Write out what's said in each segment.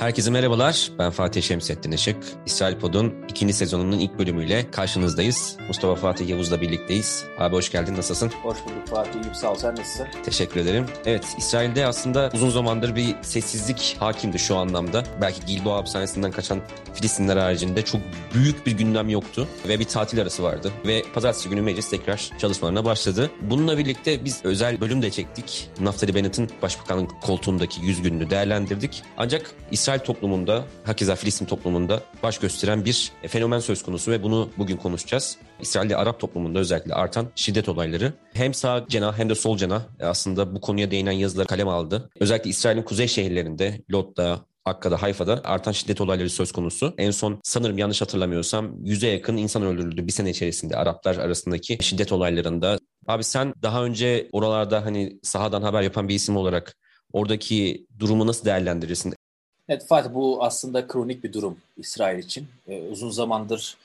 Herkese merhabalar. Ben Fatih Şemsettin Işık. İsrail Pod'un ikinci sezonunun ilk bölümüyle karşınızdayız. Mustafa Fatih Yavuz'la birlikteyiz. Abi hoş geldin. Nasılsın? Hoş bulduk Fatih. İyiyim sağ ol. Sen nasılsın? Teşekkür ederim. Evet, İsrail'de aslında uzun zamandır bir sessizlik hakimdi şu anlamda. Belki Gilboa hapishanesinden kaçan Filistinler haricinde çok büyük bir gündem yoktu. Ve bir tatil arası vardı. Ve pazartesi günü meclis tekrar çalışmalarına başladı. Bununla birlikte biz özel bölüm de çektik. Naftali Bennett'in başbakanlık koltuğundaki 100 gününü değerlendirdik. Ancak İsrail İsrail toplumunda, hakeza Filistin toplumunda baş gösteren bir fenomen söz konusu ve bunu bugün konuşacağız. İsrail'de Arap toplumunda özellikle artan şiddet olayları hem sağ cenah hem de sol cenah aslında bu konuya değinen yazıları kalem aldı. Özellikle İsrail'in kuzey şehirlerinde, Lod'da, Akka'da, Hayfa'da artan şiddet olayları söz konusu. En son sanırım yanlış hatırlamıyorsam yüze yakın insan öldürüldü bir sene içerisinde Araplar arasındaki şiddet olaylarında. Abi sen daha önce oralarda hani sahadan haber yapan bir isim olarak oradaki durumu nasıl değerlendirirsin? Evet Fatih bu aslında kronik bir durum İsrail için. Ee, uzun zamandır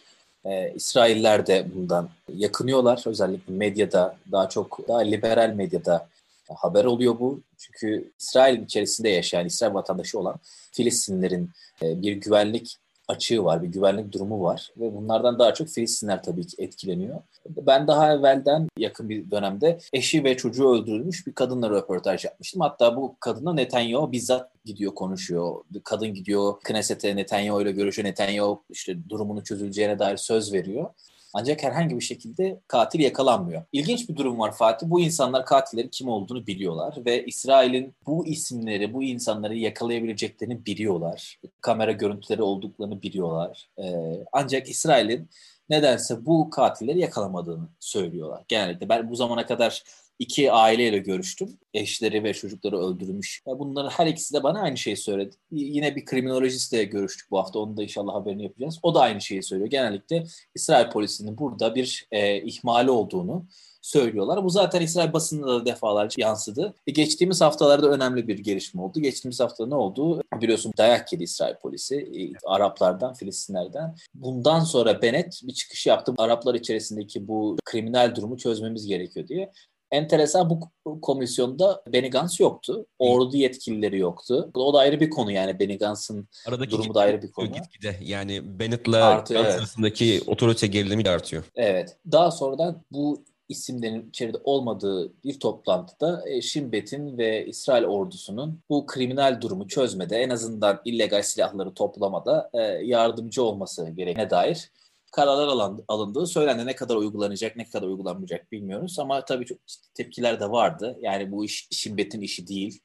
e, İsrailler de bundan yakınıyorlar. Özellikle medyada daha çok daha liberal medyada haber oluyor bu. Çünkü İsrail içerisinde yaşayan İsrail vatandaşı olan Filistinlerin e, bir güvenlik açığı var, bir güvenlik durumu var ve bunlardan daha çok Filistinler tabii ki etkileniyor. Ben daha evvelden yakın bir dönemde eşi ve çocuğu öldürülmüş bir kadınla röportaj yapmıştım. Hatta bu kadına Netanyahu bizzat gidiyor konuşuyor. Kadın gidiyor Knesset'e Netanyahu ile görüşüyor. Netanyahu işte durumunu çözüleceğine dair söz veriyor. Ancak herhangi bir şekilde katil yakalanmıyor. İlginç bir durum var Fatih. Bu insanlar katillerin kim olduğunu biliyorlar ve İsrail'in bu isimleri, bu insanları yakalayabileceklerini biliyorlar. Kamera görüntüleri olduklarını biliyorlar. Ee, ancak İsrail'in nedense bu katilleri yakalamadığını söylüyorlar. Genellikle ben bu zamana kadar iki aileyle görüştüm. Eşleri ve çocukları öldürülmüş. Bunların her ikisi de bana aynı şeyi söyledi. Yine bir kriminolojistle görüştük bu hafta. Onu da inşallah haberini yapacağız. O da aynı şeyi söylüyor. Genellikle İsrail polisinin burada bir e, ihmali olduğunu söylüyorlar. Bu zaten İsrail basında da defalarca yansıdı. E, geçtiğimiz haftalarda önemli bir gelişme oldu. Geçtiğimiz hafta ne oldu? Biliyorsun dayak yedi İsrail polisi e, Araplardan, Filistinlerden. Bundan sonra Bennett bir çıkış yaptı. Araplar içerisindeki bu kriminal durumu çözmemiz gerekiyor diye. Enteresan bu komisyonda Benny Gantz yoktu. Ordu yetkilileri yoktu. O da ayrı bir konu yani Benny Gantz'ın durumu da ayrı bir konu. Gitgide yani Bennett'la Gantz evet. arasındaki otorite gerilimi de artıyor. Evet. Daha sonradan bu isimlerin içeride olmadığı bir toplantıda e, Şimbet'in ve İsrail ordusunun bu kriminal durumu çözmede en azından illegal silahları toplamada e, yardımcı olması gerektiğine dair kararlar alındığı söylendi. Ne kadar uygulanacak, ne kadar uygulanmayacak bilmiyoruz ama tabii çok tepkiler de vardı. Yani bu iş Şimbet'in işi değil,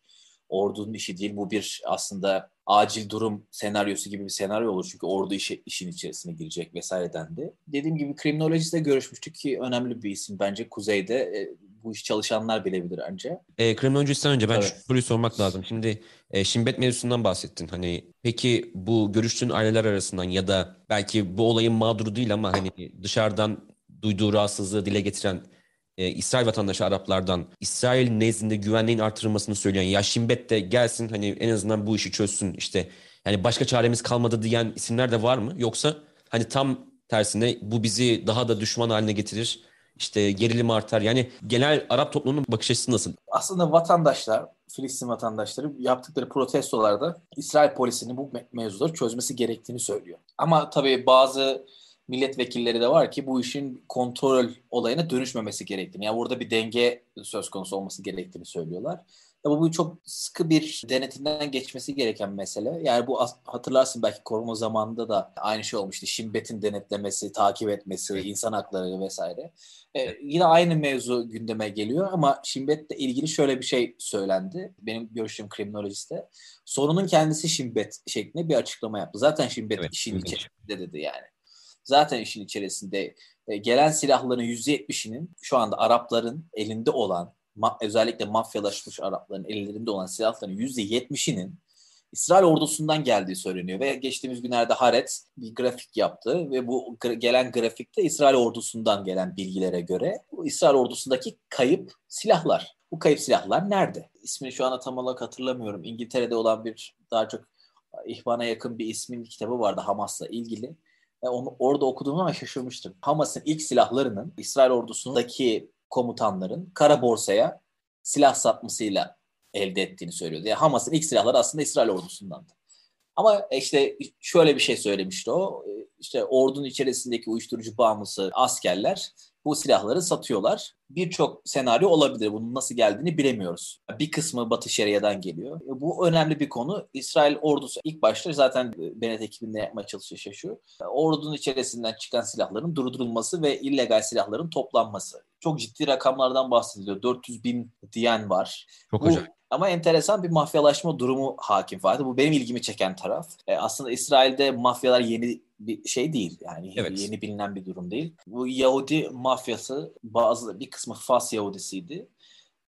ordunun işi değil. Bu bir aslında acil durum senaryosu gibi bir senaryo olur. Çünkü ordu işi, işin içerisine girecek vesaire dendi. Dediğim gibi kriminolojistle görüşmüştük ki önemli bir isim bence kuzeyde. E, bu iş çalışanlar bilebilir önce. E, kriminolojisten önce ben evet. şu soruyu sormak lazım. Şimdi e, Şimbet mevzusundan bahsettin. Hani peki bu görüştüğün aileler arasından ya da belki bu olayın mağduru değil ama hani dışarıdan duyduğu rahatsızlığı dile getiren e, İsrail vatandaşı Araplardan İsrail nezdinde güvenliğin artırılmasını söyleyen ya Şimbet de gelsin hani en azından bu işi çözsün işte yani başka çaremiz kalmadı diyen isimler de var mı? Yoksa hani tam tersine bu bizi daha da düşman haline getirir işte gerilim artar. Yani genel Arap toplumunun bakış açısı nasıl? Aslında vatandaşlar, Filistin vatandaşları yaptıkları protestolarda İsrail polisinin bu mevzuları çözmesi gerektiğini söylüyor. Ama tabii bazı milletvekilleri de var ki bu işin kontrol olayına dönüşmemesi gerektiğini, yani burada bir denge söz konusu olması gerektiğini söylüyorlar. Ama bu çok sıkı bir denetimden geçmesi gereken mesele. Yani bu hatırlarsın belki koruma zamanında da aynı şey olmuştu. Şimbet'in denetlemesi, takip etmesi, insan hakları vesaire. Ee, yine aynı mevzu gündeme geliyor ama Şimbet'le ilgili şöyle bir şey söylendi. Benim görüşüm kriminolojiste. Sorunun kendisi Şimbet şeklinde bir açıklama yaptı. Zaten Şimbet evet, işin içerisinde dedi yani. Zaten işin içerisinde e, gelen silahların %70'inin şu anda Arapların elinde olan özellikle mafyalaşmış Arapların ellerinde olan silahların %70'inin İsrail ordusundan geldiği söyleniyor ve geçtiğimiz günlerde Haaretz bir grafik yaptı ve bu gelen grafikte İsrail ordusundan gelen bilgilere göre İsrail ordusundaki kayıp silahlar. Bu kayıp silahlar nerede? İsmini şu anda tam olarak hatırlamıyorum. İngiltere'de olan bir daha çok ihvana yakın bir ismin kitabı vardı Hamas'la ilgili. Ve onu orada okuduğumda şaşırmıştım. Hamas'ın ilk silahlarının İsrail ordusundaki komutanların kara borsaya silah satmasıyla elde ettiğini söylüyordu. Yani Hamas'ın ilk silahları aslında İsrail ordusundandı. Ama işte şöyle bir şey söylemişti o. İşte ordunun içerisindeki uyuşturucu bağımlısı askerler bu silahları satıyorlar. Birçok senaryo olabilir. Bunun nasıl geldiğini bilemiyoruz. Bir kısmı Batı Şeria'dan geliyor. Bu önemli bir konu. İsrail ordusu ilk başta zaten Benet ekibinde yapmaya çalışıyor şaşıyor. Ordunun içerisinden çıkan silahların durdurulması ve illegal silahların toplanması. Çok ciddi rakamlardan bahsediliyor. 400 bin diyen var. Çok Bu, acayip. ama enteresan bir mafyalaşma durumu hakim Fatih. Bu benim ilgimi çeken taraf. E, aslında İsrail'de mafyalar yeni bir şey değil. Yani Evet. yeni bilinen bir durum değil. Bu Yahudi mafyası bazı bir kısmı Fas Yahudisiydi.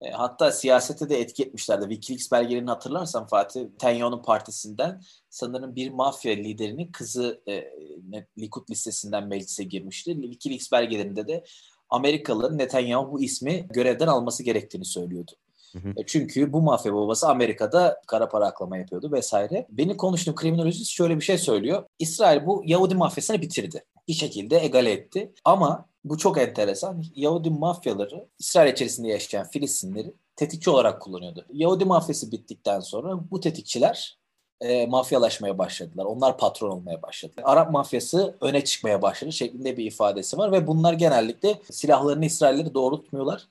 E, hatta siyasete de etki etmişlerdi. Wikileaks belgelerini hatırlarsan Fatih, Netanyahu'nun partisinden sanırım bir mafya liderinin kızı e, Likud listesinden meclise girmişti. Wikileaks belgelerinde de Amerikalıların Netanyahu bu ismi görevden alması gerektiğini söylüyordu. Hı hı. E, Çünkü bu mafya babası Amerika'da kara para aklama yapıyordu vesaire. Benim konuştuğum kriminolojist şöyle bir şey söylüyor. İsrail bu Yahudi mafyasını bitirdi. Bir şekilde egale etti. Ama bu çok enteresan. Yahudi mafyaları İsrail içerisinde yaşayan Filistinleri tetikçi olarak kullanıyordu. Yahudi mafyası bittikten sonra bu tetikçiler e, mafyalaşmaya başladılar. Onlar patron olmaya başladı. Arap mafyası öne çıkmaya başladı şeklinde bir ifadesi var ve bunlar genellikle silahlarını İsrail'leri doğrultmuyorlar,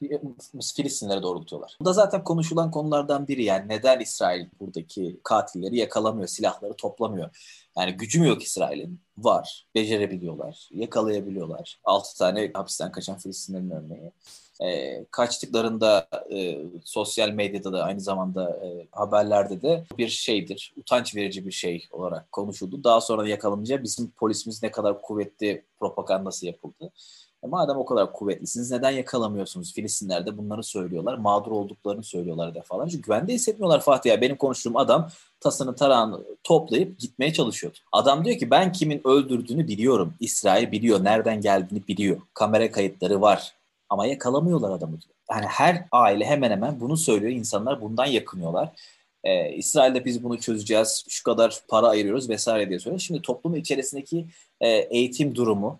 Filistinlere doğrultuyorlar. Bu da zaten konuşulan konulardan biri yani neden İsrail buradaki katilleri yakalamıyor, silahları toplamıyor. Yani gücü mü yok İsrail'in? Var. Becerebiliyorlar. Yakalayabiliyorlar. 6 tane hapisten kaçan Filistinlerin örneği. E, kaçtıklarında e, sosyal medyada da aynı zamanda e, haberlerde de bir şeydir. Utanç verici bir şey olarak konuşuldu. Daha sonra yakalanınca bizim polisimiz ne kadar kuvvetli propagandası yapıldı. E, madem o kadar kuvvetlisiniz neden yakalamıyorsunuz? Filistinler de bunları söylüyorlar. Mağdur olduklarını söylüyorlar defalarca. Güvende hissetmiyorlar Fatih ya. Benim konuştuğum adam tasını tarağını toplayıp gitmeye çalışıyordu. Adam diyor ki ben kimin öldürdüğünü biliyorum. İsrail biliyor. Nereden geldiğini biliyor. Kamera kayıtları var. Ama yakalamıyorlar adamı. Yani her aile hemen hemen bunu söylüyor. İnsanlar bundan yakınıyorlar. Ee, İsrail'de biz bunu çözeceğiz. Şu kadar para ayırıyoruz vesaire diye söylüyor. Şimdi toplumun içerisindeki e, eğitim durumu,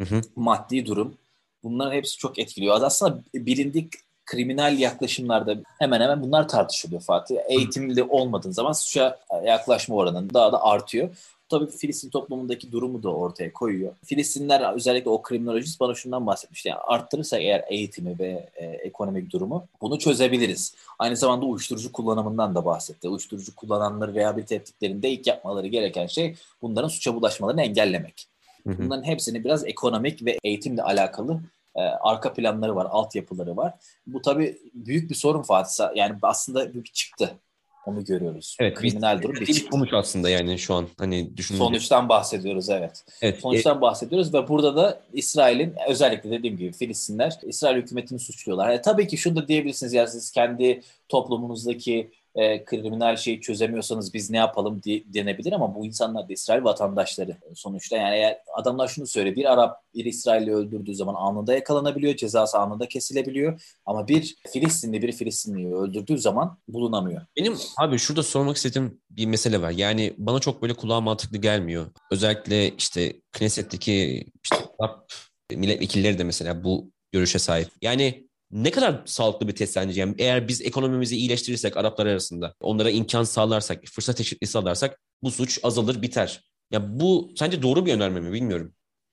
Hı hı. maddi durum bunların hepsi çok etkiliyor. Aslında bilindik kriminal yaklaşımlarda hemen hemen bunlar tartışılıyor Fatih. Eğitimli olmadığın zaman suça yaklaşma oranın daha da artıyor. Tabii Filistin toplumundaki durumu da ortaya koyuyor. Filistinler özellikle o kriminolojist bana şundan bahsetmişti. Yani arttırırsak eğer eğitimi ve e, ekonomik durumu bunu çözebiliriz. Aynı zamanda uyuşturucu kullanımından da bahsetti. Uyuşturucu kullananları rehabilite ettiklerinde ilk yapmaları gereken şey bunların suça bulaşmalarını engellemek. Bunların hepsini biraz ekonomik ve eğitimle alakalı e, arka planları var, altyapıları var. Bu tabii büyük bir sorun Fatih. Yani aslında bir çıktı. Onu görüyoruz. Evet, Kriminal durum bir sonuç aslında yani şu an hani düşününce. Sonuçtan bahsediyoruz evet. Evet. Sonuçtan bahsediyoruz ve burada da İsrail'in özellikle dediğim gibi Filistinler İsrail hükümetini suçluyorlar. E, tabii ki şunu da diyebilirsiniz ya siz kendi toplumunuzdaki e, kriminal şeyi çözemiyorsanız biz ne yapalım diye, denebilir ama bu insanlar da İsrail vatandaşları sonuçta. Yani eğer adamlar şunu söylüyor bir Arap bir İsrailli öldürdüğü zaman anında yakalanabiliyor, cezası anında kesilebiliyor. Ama bir Filistinli bir Filistinliyi öldürdüğü zaman bulunamıyor. Benim abi şurada sormak istediğim bir mesele var. Yani bana çok böyle kulağa mantıklı gelmiyor. Özellikle işte Knesset'teki işte Arap milletvekilleri de mesela bu görüşe sahip. Yani ne kadar sağlıklı bir test sence? Yani eğer biz ekonomimizi iyileştirirsek Araplar arasında, onlara imkan sağlarsak, fırsat eşitliği sağlarsak bu suç azalır, biter. Ya bu sence doğru bir önerme mi bilmiyorum.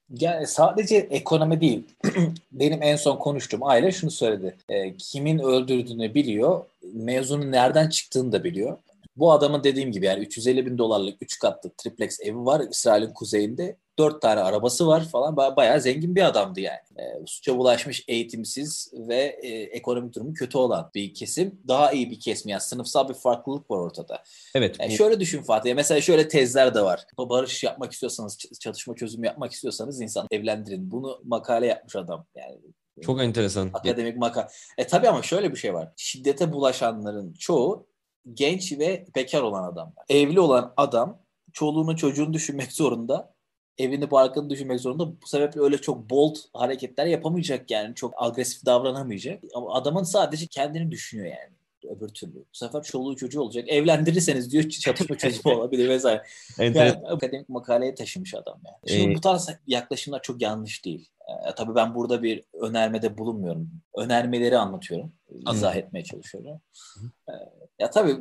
Yani sadece ekonomi değil. Benim en son konuştuğum aile şunu söyledi. E, kimin öldürdüğünü biliyor, mezunun nereden çıktığını da biliyor. Bu adamın dediğim gibi yani 350 bin dolarlık 3 katlı triplex evi var İsrail'in kuzeyinde. 4 tane arabası var falan. Ba- bayağı zengin bir adamdı yani. E, suça bulaşmış, eğitimsiz ve e, ekonomik durumu kötü olan bir kesim. Daha iyi bir kesim yani sınıfsal bir farklılık var ortada. Evet. Yani bu- şöyle düşün Fatih. Mesela şöyle tezler de var. Barış yapmak istiyorsanız, çatışma çözümü yapmak istiyorsanız insan evlendirin. Bunu makale yapmış adam. Yani çok enteresan. akademik makale. E tabii ama şöyle bir şey var. Şiddete bulaşanların çoğu genç ve bekar olan adamlar. Evli olan adam çoluğunu çocuğunu düşünmek zorunda. Evini barkını düşünmek zorunda. Bu sebeple öyle çok bold hareketler yapamayacak yani. Çok agresif davranamayacak. Ama adamın sadece kendini düşünüyor yani öbür türlü. Bu sefer çoluğu çocuğu olacak. Evlendirirseniz diyor çatışma çözümü olabilir vesaire. Yani akademik makaleye taşımış adam yani. Şimdi Ee, bu tarz yaklaşımlar çok yanlış değil. Ee, tabii ben burada bir önermede bulunmuyorum. Önermeleri anlatıyorum. izah etmeye çalışıyorum. Ee, ya tabii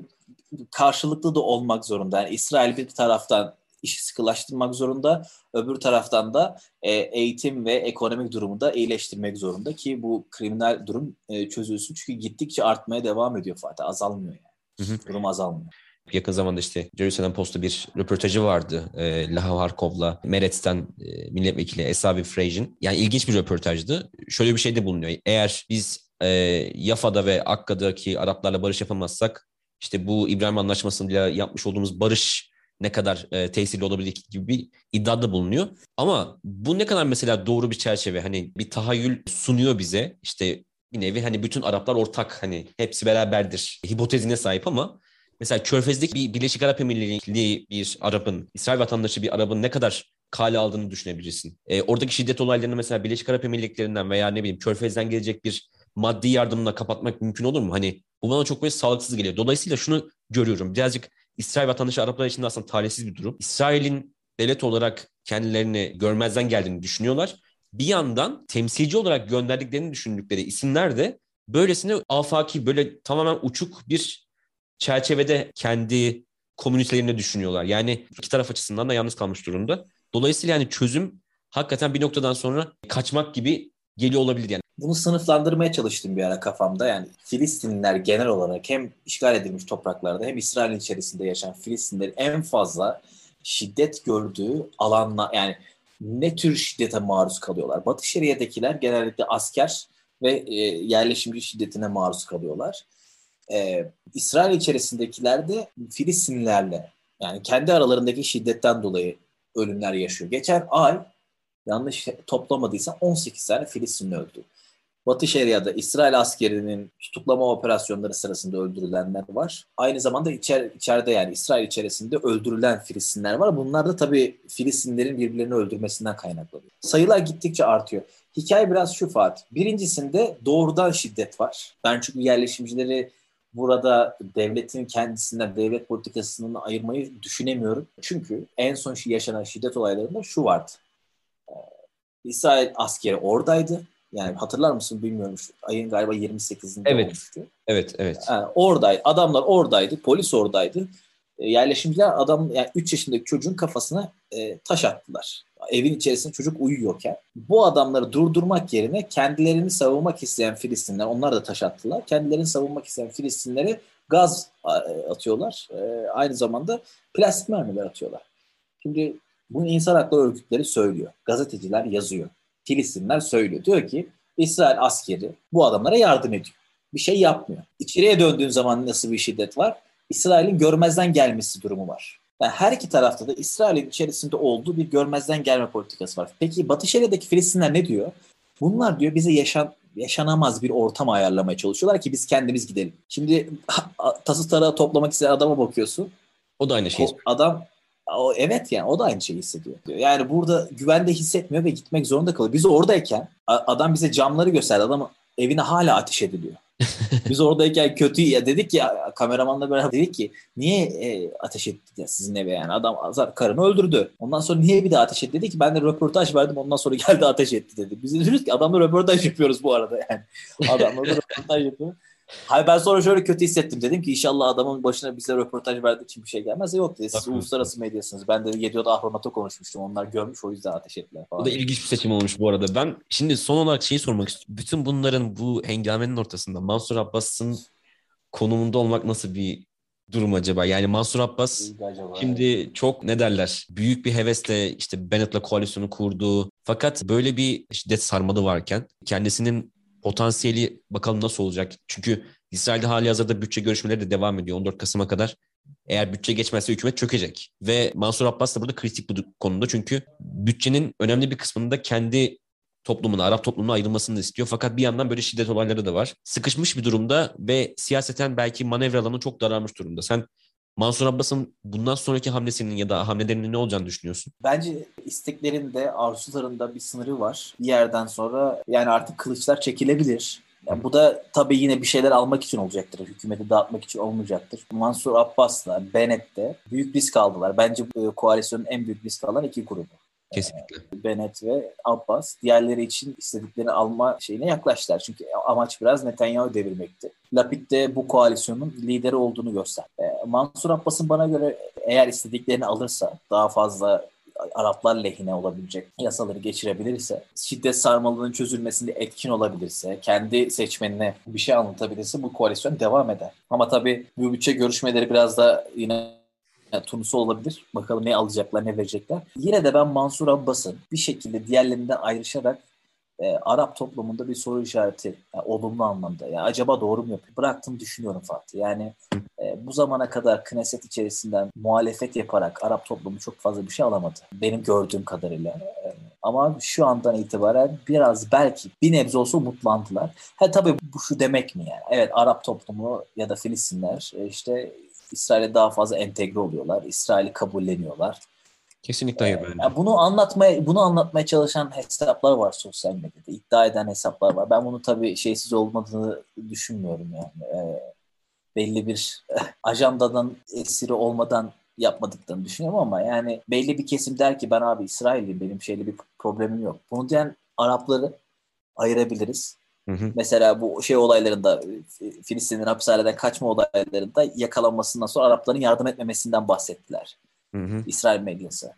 karşılıklı da olmak zorunda. Yani İsrail bir taraftan işi sıkılaştırmak zorunda. Öbür taraftan da e, eğitim ve ekonomik durumu da iyileştirmek zorunda ki bu kriminal durum e, çözülsün. Çünkü gittikçe artmaya devam ediyor Fatih. Azalmıyor yani. Hı hı. Durum azalmıyor. Yakın zamanda işte Jerusalem Post'ta bir röportajı vardı. E, Lahav Harkov'la Meret'ten e, milletvekili Esavi Frejin. Yani ilginç bir röportajdı. Şöyle bir şey de bulunuyor. Eğer biz e, Yafa'da ve Akka'daki Araplarla barış yapamazsak işte bu İbrahim Anlaşması'yla yapmış olduğumuz barış ne kadar e, tesirli olabilir gibi bir iddiada bulunuyor. Ama bu ne kadar mesela doğru bir çerçeve hani bir tahayyül sunuyor bize işte bir nevi hani bütün Araplar ortak hani hepsi beraberdir hipotezine sahip ama mesela Körfez'deki bir Birleşik Arap Emirlikli bir Arap'ın, İsrail vatandaşı bir Arap'ın ne kadar kale aldığını düşünebilirsin. E, oradaki şiddet olaylarını mesela Birleşik Arap Emirlikleri'nden veya ne bileyim Körfez'den gelecek bir maddi yardımla kapatmak mümkün olur mu? Hani bu bana çok böyle sağlıksız geliyor. Dolayısıyla şunu görüyorum. Birazcık İsrail vatandaşı Araplar için aslında talihsiz bir durum. İsrail'in devlet olarak kendilerini görmezden geldiğini düşünüyorlar. Bir yandan temsilci olarak gönderdiklerini düşündükleri isimler de böylesine afaki böyle tamamen uçuk bir çerçevede kendi komünitelerini düşünüyorlar. Yani iki taraf açısından da yalnız kalmış durumda. Dolayısıyla yani çözüm hakikaten bir noktadan sonra kaçmak gibi geliyor olabilir yani. Bunu sınıflandırmaya çalıştım bir ara kafamda. Yani Filistinliler genel olarak hem işgal edilmiş topraklarda hem İsrail içerisinde yaşayan Filistinlerin en fazla şiddet gördüğü alanla yani ne tür şiddete maruz kalıyorlar? Batı Şeria'dakiler genellikle asker ve e, yerleşimci şiddetine maruz kalıyorlar. E, İsrail içerisindekiler de Filistinlilerle yani kendi aralarındaki şiddetten dolayı ölümler yaşıyor. Geçen ay yanlış toplamadıysa 18 tane Filistinli öldü. Batı Şeria'da İsrail askerinin tutuklama operasyonları sırasında öldürülenler var. Aynı zamanda içer, içeride yani İsrail içerisinde öldürülen Filistinler var. Bunlar da tabii Filistinlerin birbirlerini öldürmesinden kaynaklanıyor. Sayılar gittikçe artıyor. Hikaye biraz şu Fatih. Birincisinde doğrudan şiddet var. Ben çünkü yerleşimcileri burada devletin kendisinden, devlet politikasından ayırmayı düşünemiyorum. Çünkü en son yaşanan şiddet olaylarında şu vardı. İsrail askeri oradaydı yani hatırlar mısın bilmiyorum. Şu ayın galiba 28'inde evet. olmuştu. Evet, evet. Yani oradaydı. Adamlar oradaydı. Polis oradaydı. E, yerleşimciler adam yani 3 yaşındaki çocuğun kafasına e, taş attılar. Evin içerisinde çocuk uyuyorken. Bu adamları durdurmak yerine kendilerini savunmak isteyen Filistinler, onlar da taş attılar. Kendilerini savunmak isteyen Filistinlere gaz e, atıyorlar. E, aynı zamanda plastik mermiler atıyorlar. Şimdi bunu insan hakları örgütleri söylüyor. Gazeteciler yazıyor. Filistinler söylüyor. Diyor ki İsrail askeri bu adamlara yardım ediyor. Bir şey yapmıyor. İçeriye döndüğün zaman nasıl bir şiddet var? İsrail'in görmezden gelmesi durumu var. Yani her iki tarafta da İsrail'in içerisinde olduğu bir görmezden gelme politikası var. Peki Batı Şeria'daki Filistinler ne diyor? Bunlar diyor bize yaşan yaşanamaz bir ortam ayarlamaya çalışıyorlar ki biz kendimiz gidelim. Şimdi tası tarağı toplamak isteyen adama bakıyorsun. O da aynı şey. Adam o, evet yani o da aynı şeyi hissediyor. Yani burada güvende hissetmiyor ve gitmek zorunda kalıyor. Biz oradayken adam bize camları gösterdi. Adam evine hala ateş ediliyor. Biz oradayken kötü ya dedik ki kameramanla beraber dedik ki niye e, ateş etti ya sizin eve yani adam karını öldürdü. Ondan sonra niye bir daha ateş etti dedi ki ben de röportaj verdim ondan sonra geldi ateş etti dedi. Biz de diyoruz ki adamla röportaj yapıyoruz bu arada yani. Adamla röportaj yapıyor. Hayır ben sonra şöyle kötü hissettim. Dedim ki inşallah adamın başına bize röportaj verdiği için bir şey gelmez. Yok dedi. Siz uluslararası medyasınız. Ben de Yedio'da Ahromat'a konuşmuştum. Onlar görmüş o yüzden ateş ettiler falan. O da ilginç bir seçim olmuş bu arada. Ben şimdi son olarak şeyi sormak istiyorum. Bütün bunların bu hengamenin ortasında Mansur Abbas'ın konumunda olmak nasıl bir durum acaba? Yani Mansur Abbas şimdi çok ne derler büyük bir hevesle işte Bennett'la koalisyonu kurdu. Fakat böyle bir şiddet sarmalı varken kendisinin potansiyeli bakalım nasıl olacak. Çünkü İsrail'de hali hazırda bütçe görüşmeleri de devam ediyor 14 Kasım'a kadar. Eğer bütçe geçmezse hükümet çökecek. Ve Mansur Abbas da burada kritik bir konuda. Çünkü bütçenin önemli bir kısmını da kendi toplumuna, Arap toplumuna ayrılmasını istiyor. Fakat bir yandan böyle şiddet olayları da var. Sıkışmış bir durumda ve siyaseten belki manevra alanı çok daralmış durumda. Sen Mansur Abbas'ın bundan sonraki hamlesinin ya da hamlelerinin ne olacağını düşünüyorsun? Bence isteklerinde, arzularında bir sınırı var. Bir yerden sonra yani artık kılıçlar çekilebilir. Yani bu da tabii yine bir şeyler almak için olacaktır. Hükümeti dağıtmak için olmayacaktır. Mansur Abbas'la Bennett de büyük risk aldılar. Bence bu koalisyonun en büyük risk alan iki grubu. Kesinlikle. Bennett ve Abbas diğerleri için istediklerini alma şeyine yaklaştılar. Çünkü amaç biraz Netanyahu devirmekti. Lapid de bu koalisyonun lideri olduğunu göster. Ee, Mansur Abbas'ın bana göre eğer istediklerini alırsa daha fazla Araplar lehine olabilecek yasaları geçirebilirse, şiddet sarmalının çözülmesinde etkin olabilirse, kendi seçmenine bir şey anlatabilirse bu koalisyon devam eder. Ama tabii bu bütçe görüşmeleri biraz da yine Tunus'u olabilir. Bakalım ne alacaklar, ne verecekler. Yine de ben Mansur Abbas'ın bir şekilde diğerlerinden ayrışarak e, Arap toplumunda bir soru işareti yani olumlu anlamda. Yani acaba doğru mu yapıyor? Bıraktım düşünüyorum Fatih. Yani e, bu zamana kadar Knesset içerisinden muhalefet yaparak Arap toplumu çok fazla bir şey alamadı. Benim gördüğüm kadarıyla. E, ama şu andan itibaren biraz belki bir nebze olsa umutlandılar. Ha tabii bu şu demek mi yani? Evet Arap toplumu ya da Filistinler e, işte İsrail'e daha fazla entegre oluyorlar. İsrail'i kabulleniyorlar. Kesinlikle hayır bence. Yani bunu anlatmaya bunu anlatmaya çalışan hesaplar var sosyal medyada. İddia eden hesaplar var. Ben bunu tabii şeysiz olmadığını düşünmüyorum yani. E, belli bir ajandadan esiri olmadan yapmadıklarını düşünüyorum ama yani belli bir kesim der ki ben abi İsrail'im benim şeyle bir problemim yok. Bunu diyen Arapları ayırabiliriz. Hı hı. Mesela bu şey olaylarında Filistin'in hapishaneden kaçma olaylarında yakalanmasından sonra Arapların yardım etmemesinden bahsettiler. Hı hı. İsrail medyası.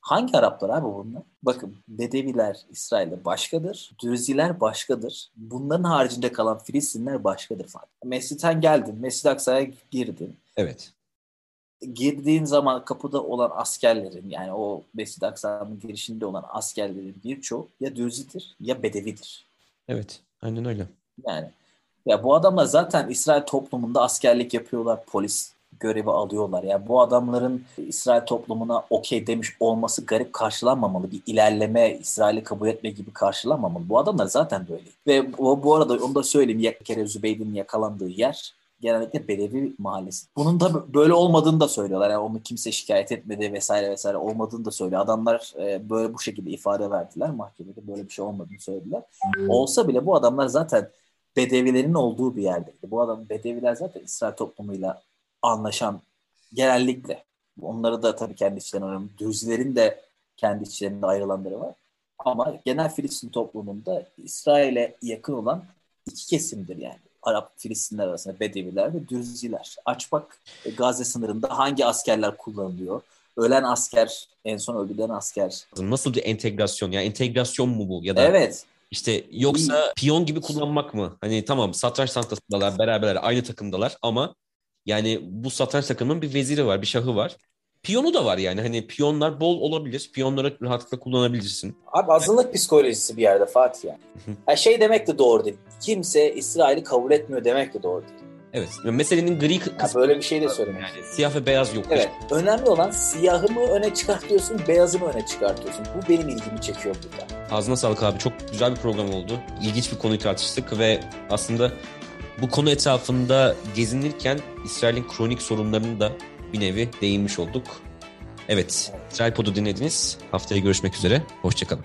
Hangi Araplar abi bunlar? Bakın Bedeviler İsrail'de başkadır. Dürziler başkadır. Bunların haricinde kalan Filistinler başkadır falan. Mescid'den geldin. Mescid Aksa'ya girdin. Evet. Girdiğin zaman kapıda olan askerlerin yani o Mescid Aksa'nın girişinde olan askerlerin birçoğu ya Dürzidir ya Bedevidir. Evet. Aynen öyle. Yani ya bu adamlar zaten İsrail toplumunda askerlik yapıyorlar. Polis görevi alıyorlar. Yani bu adamların İsrail toplumuna okey demiş olması garip karşılanmamalı. Bir ilerleme, İsrail'i kabul etme gibi karşılanmamalı. Bu adamlar zaten böyle. Ve bu, bu arada onu da söyleyeyim. Bir kere Zübeyd'in yakalandığı yer genellikle Belevi mahallesi. Bunun da böyle olmadığını da söylüyorlar. Yani onu kimse şikayet etmedi vesaire vesaire olmadığını da söylüyor. Adamlar e, böyle bu şekilde ifade verdiler mahkemede. Böyle bir şey olmadığını söylediler. Olsa bile bu adamlar zaten Bedevilerin olduğu bir yerdeydi. Bu adam Bedeviler zaten İsrail toplumuyla anlaşan genellikle. Onları da tabii kendi içlerinde önemli. Dürzilerin de kendi içlerinde ayrılanları var. Ama genel Filistin toplumunda İsrail'e yakın olan iki kesimdir yani. Arap Filistinler arasında Bedeviler ve Dürziler. Aç bak e, Gazze sınırında hangi askerler kullanılıyor? Ölen asker, en son öldürülen asker. Nasıl bir entegrasyon? Yani entegrasyon mu bu? Ya da evet. İşte yoksa piyon gibi kullanmak mı? Hani tamam satranç santasındalar, beraber aynı takımdalar ama yani bu satranç takımının bir veziri var, bir şahı var. Piyonu da var yani. Hani piyonlar bol olabilir. Piyonları rahatlıkla kullanabilirsin. Abi azınlık psikolojisi bir yerde Fatih yani. yani şey demek de doğru değil. Kimse İsrail'i kabul etmiyor demek de doğru değil. Evet. Meselenin gri kısmı. böyle bir şey de söylemek. Yani siyah ve beyaz yok. Evet. Önemli olan siyahı mı öne çıkartıyorsun, beyazı mı öne çıkartıyorsun. Bu benim ilgimi çekiyor burada. Ağzına sağlık abi. Çok güzel bir program oldu. İlginç bir konuyu tartıştık ve aslında bu konu etrafında gezinirken İsrail'in kronik sorunlarını da bir nevi değinmiş olduk. Evet, İsrail Pod'u dinlediniz. Haftaya görüşmek üzere. Hoşçakalın.